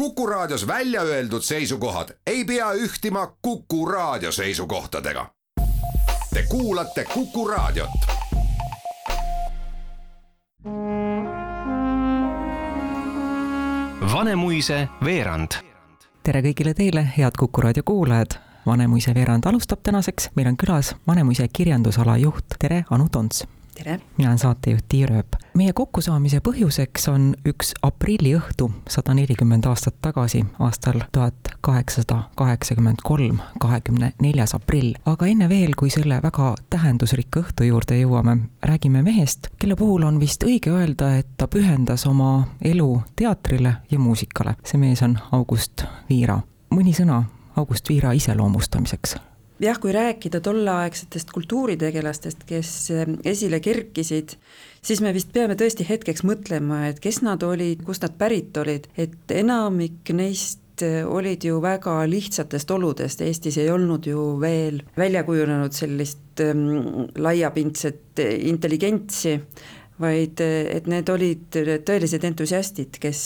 Kuku Raadios välja öeldud seisukohad ei pea ühtima Kuku Raadio seisukohtadega. Te kuulate Kuku Raadiot. Vanemuise veerand. tere kõigile teile, head Kuku raadio kuulajad. Vanemuise veerand alustab tänaseks, meil on külas Vanemuise kirjandusala juht, tere, Anu Tons tere! mina olen saatejuht Tiia Rööp. meie kokkusaamise põhjuseks on üks aprilliõhtu sada nelikümmend aastat tagasi, aastal tuhat kaheksasada kaheksakümmend kolm, kahekümne neljas aprill. aga enne veel, kui selle väga tähendusrikka õhtu juurde jõuame, räägime mehest, kelle puhul on vist õige öelda, et ta pühendas oma elu teatrile ja muusikale. see mees on August Viira. mõni sõna August Viira iseloomustamiseks jah, kui rääkida tolleaegsetest kultuuritegelastest, kes eh, esile kerkisid, siis me vist peame tõesti hetkeks mõtlema, et kes nad olid, kust nad pärit olid, et enamik neist eh, olid ju väga lihtsatest oludest, Eestis ei olnud ju veel välja kujunenud sellist ähm, laiapindset intelligentsi, vaid et need olid tõelised entusiastid, kes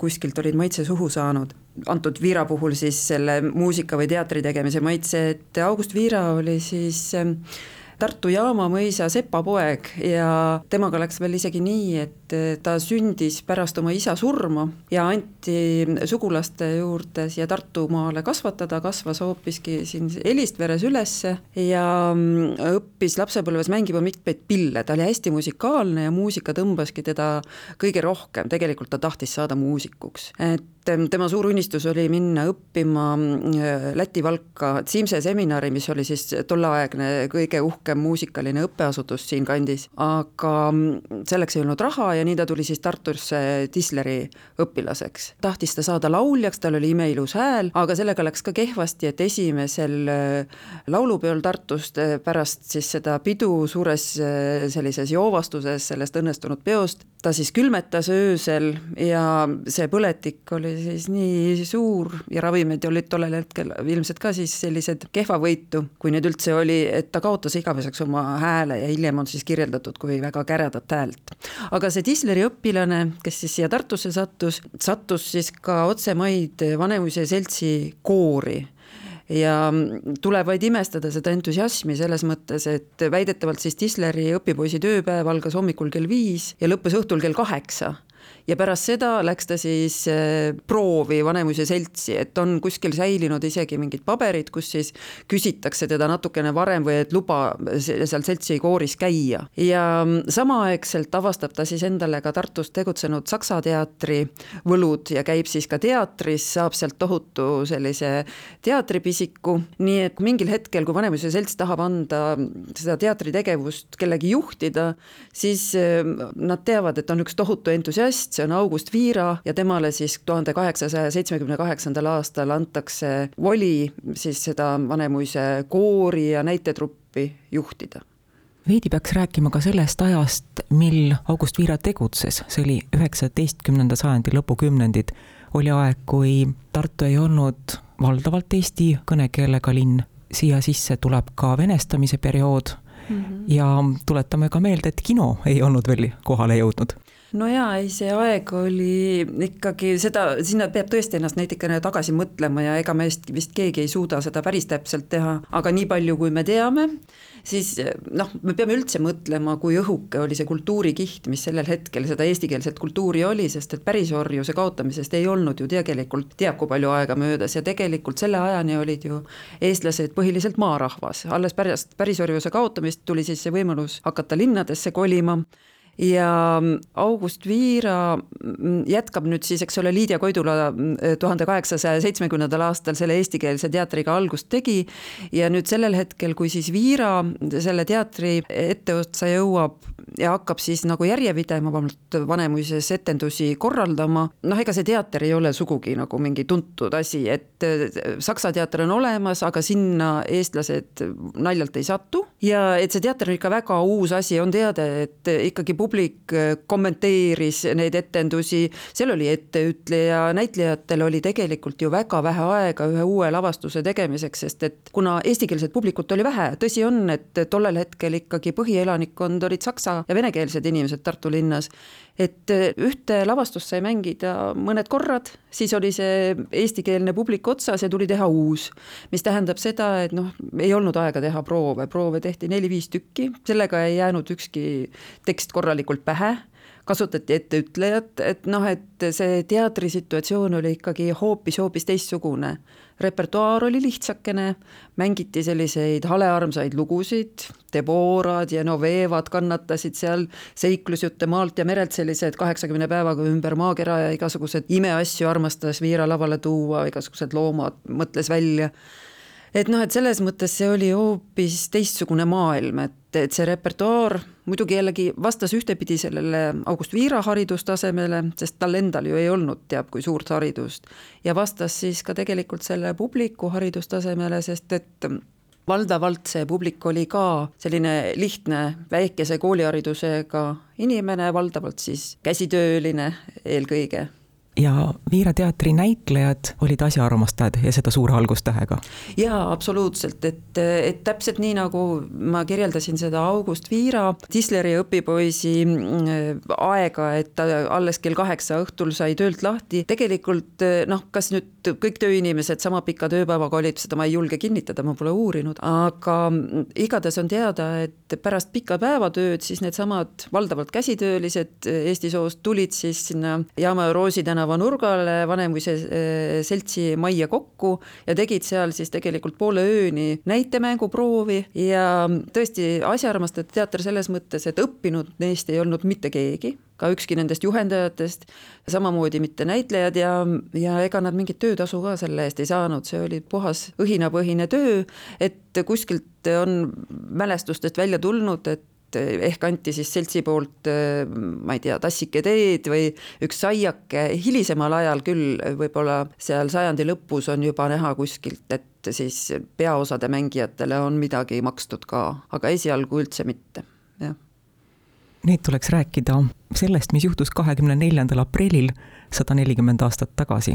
kuskilt olid maitse suhu saanud. Antud Viira puhul siis selle muusika või teatri tegemise maitse, et August Viira oli siis Tartu Jaama mõisa sepapoeg ja temaga läks veel isegi nii, et äh, ta sündis pärast oma isa surma ja anti sugulaste juurde siia Tartumaale kasvatada, kasvas hoopiski siin Elistveres ülesse ja mm, õppis lapsepõlves mängima mitmeid pille, ta oli hästi musikaalne ja muusika tõmbaski teda kõige rohkem, tegelikult ta tahtis saada muusikuks, et tema suur unistus oli minna õppima mm, Läti Valka Siimse seminari, mis oli siis tolleaegne kõige uhkem muusikaline õppeasutus siinkandis, aga mm, selleks ei olnud raha ja nii ta tuli siis Tartusse Tisleri õpilaseks. tahtis ta saada lauljaks, tal oli imeilus hääl, aga sellega läks ka kehvasti, et esimesel äh, laulupeol Tartust äh, pärast siis seda pidu suures äh, sellises joovastuses sellest õnnestunud peost, ta siis külmetas öösel ja see põletik oli siis nii suur ja ravimid olid tollel hetkel ilmselt ka siis sellised kehvavõitu, kui neid üldse oli, et ta kaotas igaveseks oma hääle ja hiljem on siis kirjeldatud kui väga käredat häält. aga see Tisleri õpilane, kes siis siia Tartusse sattus, sattus siis ka otsemaid Vanemuise seltsi koori ja tuleb vaid imestada seda entusiasmi selles mõttes, et väidetavalt siis Tisleri õpipoisi tööpäev algas hommikul kell viis ja lõppes õhtul kell kaheksa ja pärast seda läks ta siis äh, proovi Vanemuise seltsi, et on kuskil säilinud isegi mingid paberid, kus siis küsitakse teda natukene varem või et luba seal seltsi kooris käia. ja samaaegselt avastab ta siis endale ka Tartus tegutsenud Saksa teatri võlud ja käib siis ka teatris, saab sealt tohutu sellise teatripisiku, nii et mingil hetkel, kui Vanemuise selts tahab anda seda teatritegevust kellegi juhtida, siis äh, nad teavad, et on üks tohutu entusiast, see on August Viira ja temale siis tuhande kaheksasaja seitsmekümne kaheksandal aastal antakse voli siis seda Vanemuise koori ja näitetruppi juhtida. Veidi peaks rääkima ka sellest ajast, mil August Viira tegutses, see oli üheksateistkümnenda sajandi lõpukümnendid, oli aeg, kui Tartu ei olnud valdavalt eesti kõnekeelega linn, siia sisse tuleb ka venestamise periood. Mm -hmm. ja tuletame ka meelde, et kino ei olnud veel kohale jõudnud no jaa, ei see aeg oli ikkagi seda, sinna peab tõesti ennast natukene tagasi mõtlema ja ega meist vist keegi ei suuda seda päris täpselt teha, aga nii palju, kui me teame, siis noh, me peame üldse mõtlema, kui õhuke oli see kultuurikiht, mis sellel hetkel seda eestikeelset kultuuri oli, sest et pärisorjuse kaotamisest ei olnud ju tegelikult teab kui palju aega möödas. Ja tegelikult selle ajani olid ju eestlased põhiliselt maarahvas, alles pärast pärisorjuse kaotamist tuli siis see võimalus hakata linnadesse kolima ja August Viira mm, jätkab nüüd siis, eks ole, Lydia Koidula mm, tuhande kaheksasaja seitsmekümnendal aastal selle eestikeelse teatriga algust tegi. Ja nüüd sellel hetkel, kui siis Viira selle teatri etteotsa jõuab ja hakkab siis nagu järjepidevamalt Vanemuises etendusi korraldama, noh, ega see teater ei ole sugugi nagu mingi tuntud asi, et Saksa teater on olemas, aga sinna eestlased naljalt ei satu. Ja et see teater on ikka väga uus asi, on teada, et ikkagi publik äh, kommenteeris neid etendusi, seal oli etteütleja, näitlejatel oli tegelikult ju väga vähe aega ühe uue lavastuse tegemiseks, sest et kuna eestikeelset publikut oli vähe, tõsi on, et tollel hetkel ikkagi põhielanikkond olid saksa ja, venekeelsed inimesed Tartu linnas. et ühte lavastust sai mängida mõned korrad, siis oli see eestikeelne publik otsas ja tuli teha uus. mis tähendab seda, et noh, ei olnud aega teha proove, proove tehti neli-viis tükki, sellega ei jäänud ükski tekst korralikult pähe kasutati etteütlejat, et noh, et see teatrisituatsioon oli ikkagi hoopis-hoopis teistsugune. repertuaar oli lihtsakene, mängiti selliseid halearmsaid lugusid, Deborad ja Novevad kannatasid seal, seiklusjutte maalt ja merelt, sellised kaheksakümne päevaga ümber maakera ja igasugused imeasju armastas Viira lavale tuua, igasugused loomad mõtles välja et noh, et selles mõttes see oli hoopis teistsugune maailm, et, et see repertuaar muidugi jällegi vastas ühtepidi sellele August Viira haridustasemele, sest tal endal ju ei olnud teab kui suurt haridust, ja vastas siis ka tegelikult selle publiku haridustasemele, sest et valdavalt see publik oli ka selline lihtne väikese kooliharidusega inimene, valdavalt siis käsitööline eelkõige ja Viira teatri näitlejad olid asjaarmastajad ja seda suure algustähega. jaa, absoluutselt, et, et täpselt nii, nagu ma kirjeldasin seda August Viira, Tisleri õpipoisi mm, aega, et ta alles kell kaheksa õhtul sai töölt lahti, tegelikult noh, kas nüüd kõik tööinimesed sama pika tööpäevaga olid, seda ma ei julge kinnitada, ma pole uurinud, aga igatahes on teada, et pärast pikka päevatööd siis needsamad valdavalt käsitöölised Eesti soost tulid siis sinna Jaama ja Roosi tänava tänava nurgale Vanemuise eh, seltsi majja kokku ja tegid seal siis tegelikult poole ööni näitemänguproovi ja tõesti asjaarmastajate teater selles mõttes, et õppinud neist ei olnud mitte keegi, ka ükski nendest juhendajatest, samamoodi mitte näitlejad ja, ja ega nad mingit töötasu ka selle eest ei saanud, see oli puhas õhinapõhine töö, et kuskilt on mälestustest välja tulnud, et ehk anti siis seltsi poolt, ma ei tea, tassike teed või üks saiake, hilisemal ajal küll võib-olla seal sajandi lõpus on juba näha kuskilt, et siis peaosade mängijatele on midagi makstud ka, aga esialgu üldse mitte, Nüüd tuleks rääkida sellest, mis juhtus kahekümne neljandal aprillil sada nelikümmend aastat tagasi,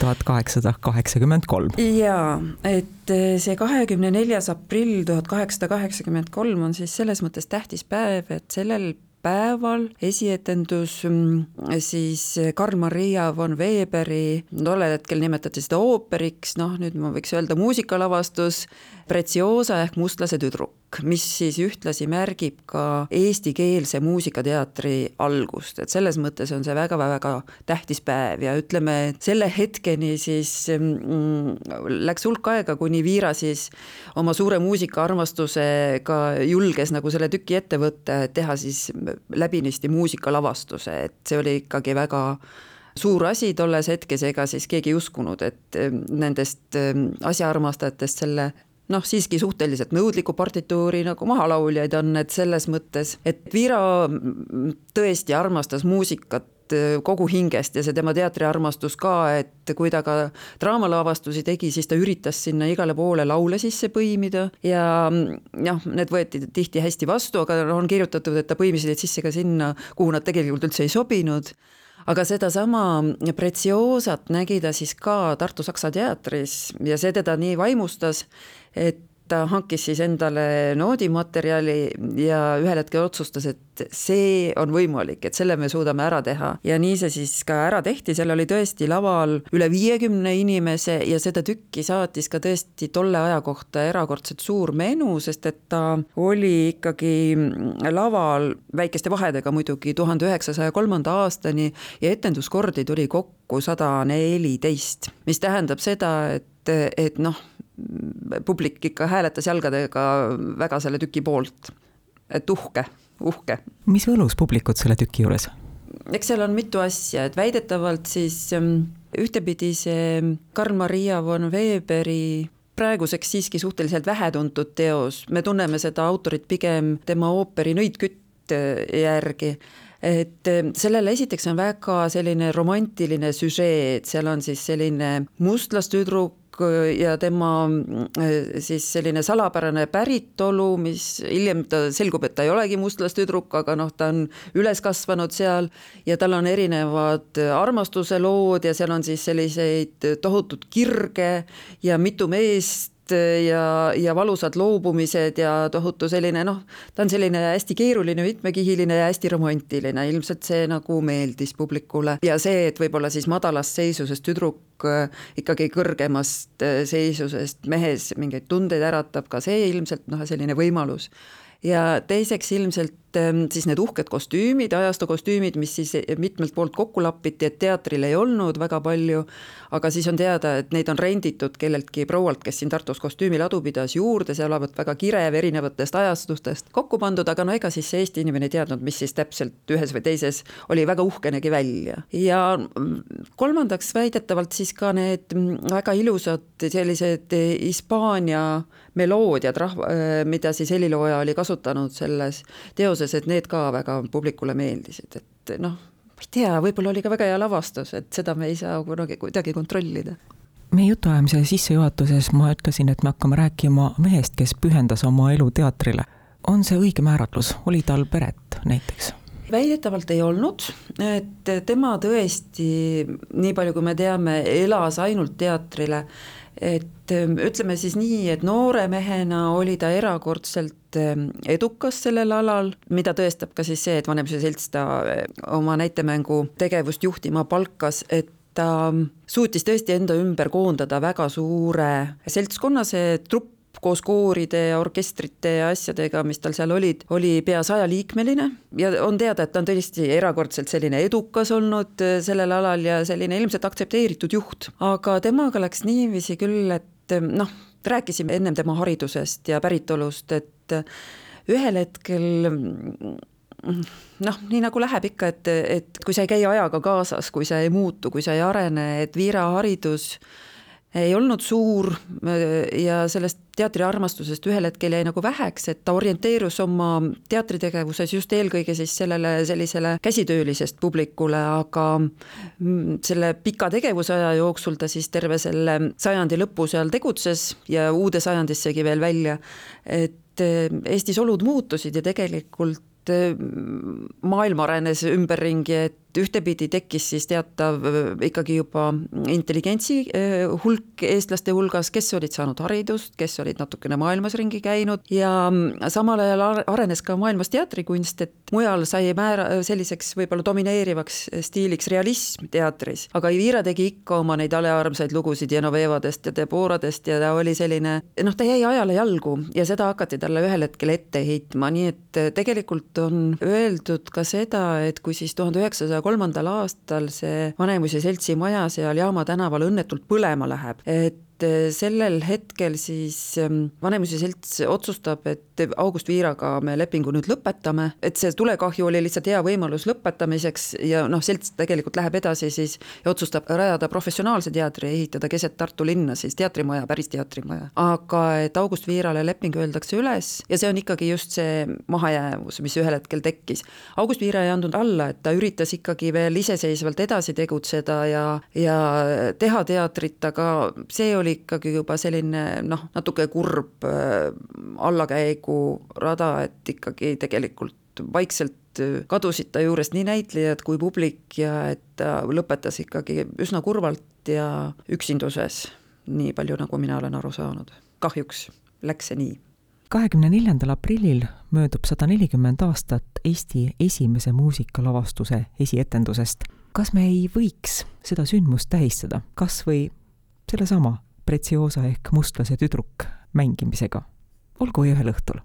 tuhat kaheksasada kaheksakümmend kolm. jaa, et eh, see kahekümne neljas aprill tuhat kaheksasada kaheksakümmend kolm on siis selles mõttes tähtis päev, et sellel päeval esietendus mm, siis Karl-Maria von Weberi, tollel hetkel nimetati seda ooperiks, noh nüüd ma võiks öelda muusikalavastus, Preziosa ehk Mustlase tüdruk, mis siis ühtlasi märgib ka eestikeelse muusikateatri algust, et selles mõttes on see väga-väga tähtis päev ja ütleme, et selle hetkeni siis mm, läks hulk aega, kuni Viira siis oma suure muusikaarmastusega julges nagu selle tüki ette võtta, et teha siis läbinisti muusikalavastuse, et see oli ikkagi väga suur asi tolles hetkes, ega siis keegi ei uskunud, et nendest asjaarmastajatest selle noh, siiski suhteliselt nõudliku partituuri nagu mahalauljaid on, et selles mõttes, et Viira tõesti armastas muusikat kogu hingest ja see tema teatriarmastus ka, et kui ta ka draamalavastusi tegi, siis ta üritas sinna igale poole laule sisse põimida ja noh, need võeti tihti hästi vastu, aga on kirjutatud, et ta põimis neid sisse ka sinna, kuhu nad tegelikult üldse ei sobinud. Aga sedasama Preziosat nägi ta siis ka Tartu Saksa teatris ja see teda nii vaimustas, et ta hankis siis endale noodimaterjali ja ühel hetkel otsustas, et see on võimalik, et selle me suudame ära teha. ja nii see siis ka ära tehti, seal oli tõesti laval üle viiekümne inimese ja seda tükki saatis ka tõesti tolle aja kohta erakordselt suur menu, sest et ta oli ikkagi laval väikeste vahedega muidugi tuhande üheksasaja kolmanda aastani ja etenduskordi tuli kokku sada neliteist, mis tähendab seda, et et noh, publik ikka hääletas jalgadega väga selle tüki poolt. et uhke, uhke. mis võlus publikut selle tüki juures? eks seal on mitu asja, et väidetavalt siis ähm, ühtepidi see Karl-Maria von Weberi praeguseks siiski suhteliselt vähetuntud teos, me tunneme seda autorit pigem tema ooperi Nõidkütt äh, järgi et äh, sellele esiteks on väga selline romantiline süžee, et seal on siis selline mustlastüdruk, ja tema äh, siis selline salapärane päritolu, mis hiljem ta selgub, et ta ei olegi mustlastüdruk, aga noh, ta on üles kasvanud seal ja tal on erinevad armastuse lood ja seal on siis selliseid tohutut kirge ja mitu meest ja, ja valusad loobumised ja tohutu selline noh, ta on selline hästi keeruline, mitmekihiline ja hästi romantiline, ilmselt see nagu meeldis publikule. Ja see, et võib-olla siis madalast seisusest tüdruk äh, ikkagi kõrgemast äh, seisusest mehes mingeid tundeid äratab, ka see ilmselt noh, selline võimalus. Ja teiseks ilmselt ähm, siis need uhked kostüümid, ajastu kostüümid, mis siis mitmelt poolt kokku lapiti, et teatril ei olnud väga palju, aga siis on teada, et neid on renditud kelleltki proualt, kes siin Tartus kostüümiladu pidas juurde, see olevat väga kirev erinevatest ajastustest kokku pandud, aga no ega siis see Eesti inimene ei teadnud, mis siis täpselt ühes või teises oli väga uhke nägi välja. ja kolmandaks väidetavalt siis ka need väga ilusad sellised Hispaania meloodiad, rahva, mida siis helilooja oli kasutanud selles teoses, et need ka väga publikule meeldisid, et noh, ma ei tea, võib-olla oli ka väga hea lavastus, et seda me ei saa kunagi kuidagi kontrollida meie jutuajamise sissejuhatuses ma ütlesin, et me hakkame rääkima mehest, kes pühendas oma elu teatrile. on see õige määratlus, oli tal peret näiteks? väidetavalt ei olnud, et tema tõesti, nii palju kui me teame, elas ainult teatrile et ähm, ütleme siis nii, et noore mehena oli ta erakordselt ähm, edukas sellel alal, mida tõestab ka siis see, et Vanemuise Selts ta äh, oma näitemängu tegevust juhtima palkas, et ta ähm, suutis tõesti enda ümber koondada väga suure seltskonna, see trupp koos kooride ja orkestrite ja asjadega, mis tal seal olid, oli pea sajaliikmeline ja on teada, et ta on tõesti erakordselt selline edukas olnud äh, sellel alal ja selline ilmselt aktsepteeritud juht. aga temaga läks niiviisi küll, et äh, noh, rääkisime ennem tema haridusest ja päritolust, et äh, ühel hetkel noh, nii nagu läheb ikka, et, et kui sa ei käi ajaga kaasas, kui sa ei muutu, kui sa ei arene, et Viira haridus ei olnud suur ja sellest teatriarmastusest ühel hetkel jäi nagu väheks, et ta orienteerus oma teatritegevuses just eelkõige siis sellele sellisele käsitöölisest publikule, aga selle pika tegevusaja jooksul ta siis terve selle sajandi lõpu seal tegutses ja uude sajandissegi veel välja, et Eestis olud muutusid ja tegelikult maailm arenes ümberringi, et ühtepidi tekkis siis teatav ikkagi juba intelligentsi hulk eestlaste hulgas, kes olid saanud haridust, kes olid natukene maailmas ringi käinud ja samal ajal arenes ka maailmas teatrikunst, et mujal sai määra selliseks võib-olla domineerivaks stiiliks realism teatris, aga Ivira tegi ikka oma neid halearmsaid lugusid Genovevadest ja Deboradest ja ta oli selline, noh, ta jäi ajale jalgu ja seda hakati talle ühel hetkel ette heitma, nii et tegelikult on öeldud ka seda, et kui siis tuhande üheksasaja kolmandal aastal see Vanemuise seltsi maja seal Jaama tänaval õnnetult põlema läheb, et et äh, sellel hetkel siis ähm, Vanemuise selts otsustab, et August Viiraga me lepingu nüüd lõpetame, et see tulekahju oli lihtsalt hea võimalus lõpetamiseks ja noh, selts tegelikult läheb edasi siis ja otsustab rajada professionaalse teatri, ehitada keset Tartu linna siis teatrimaja, päris teatrimaja. aga et August Viirale leping öeldakse üles ja see on ikkagi just see mahajäävus, mis ühel hetkel tekkis. August Viira ei andnud alla, et ta üritas ikkagi veel iseseisvalt edasi tegutseda ja, ja teha teatrit, aga see oli ikkagi juba selline noh, natuke kurb äh, allakäigurada, et ikkagi tegelikult vaikselt äh, kadusid ta juurest nii näitlejad kui publik ja et ta lõpetas ikkagi üsna kurvalt ja üksinduses, nii palju, nagu mina olen aru saanud. kahjuks läks see nii. kahekümne neljandal aprillil möödub sada nelikümmend aastat Eesti esimese muusikalavastuse esietendusest. kas me ei võiks seda sündmust tähistada kas või sellesama Preziosa ehk mustlase tüdruk mängimisega, olgu ühel õhtul.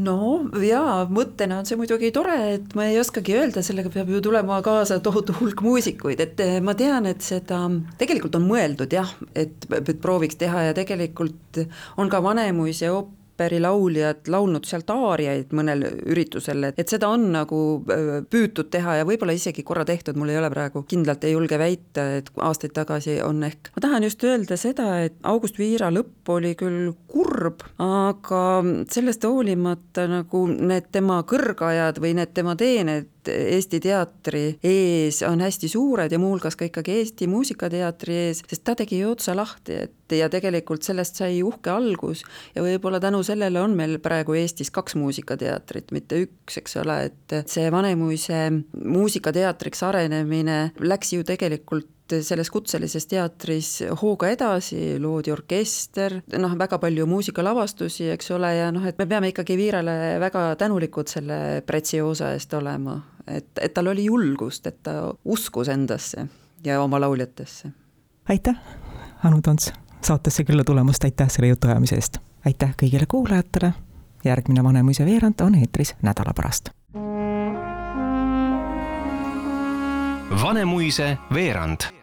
No jaa, mõttena on see muidugi tore, et ma ei oskagi öelda, sellega peab ju tulema kaasa tohutu hulk muusikuid, et eh, ma tean, et seda tegelikult on mõeldud jah, et, et prooviks teha ja tegelikult on ka Vanemuise oop-, ooperilauljad laulnud sealt aariaid mõnel üritusel, et, et seda on nagu püütud teha ja võib-olla isegi korra tehtud, mul ei ole praegu kindlalt ei julge väita, et aastaid tagasi on ehk. ma tahan just öelda seda, et August Viira lõpp oli küll kurb, aga sellest hoolimata nagu need tema kõrgajad või need tema teened Eesti teatri ees on hästi suured ja muuhulgas ka ikkagi Eesti Muusikateatri ees, sest ta tegi ju otsa lahti, et ja tegelikult sellest sai uhke algus. Ja võib-olla tänu sellele on meil praegu Eestis kaks muusikateatrit, mitte üks, eks ole, et see Vanemuise muusikateatriks arenemine läks ju tegelikult selles kutselises teatris hooga edasi, loodi orkester, noh, väga palju muusikalavastusi, eks ole, ja noh, et me peame ikkagi Viirale väga tänulikud selle Preziosa eest olema, et, et tal oli julgust, et ta uskus endasse ja oma lauljatesse. aitäh, Anu Tons, saatesse külla tulemast, aitäh selle jutuajamise eest! aitäh kõigile kuulajatele, järgmine Vanemuise veerand on eetris nädala pärast Vanemuise veerand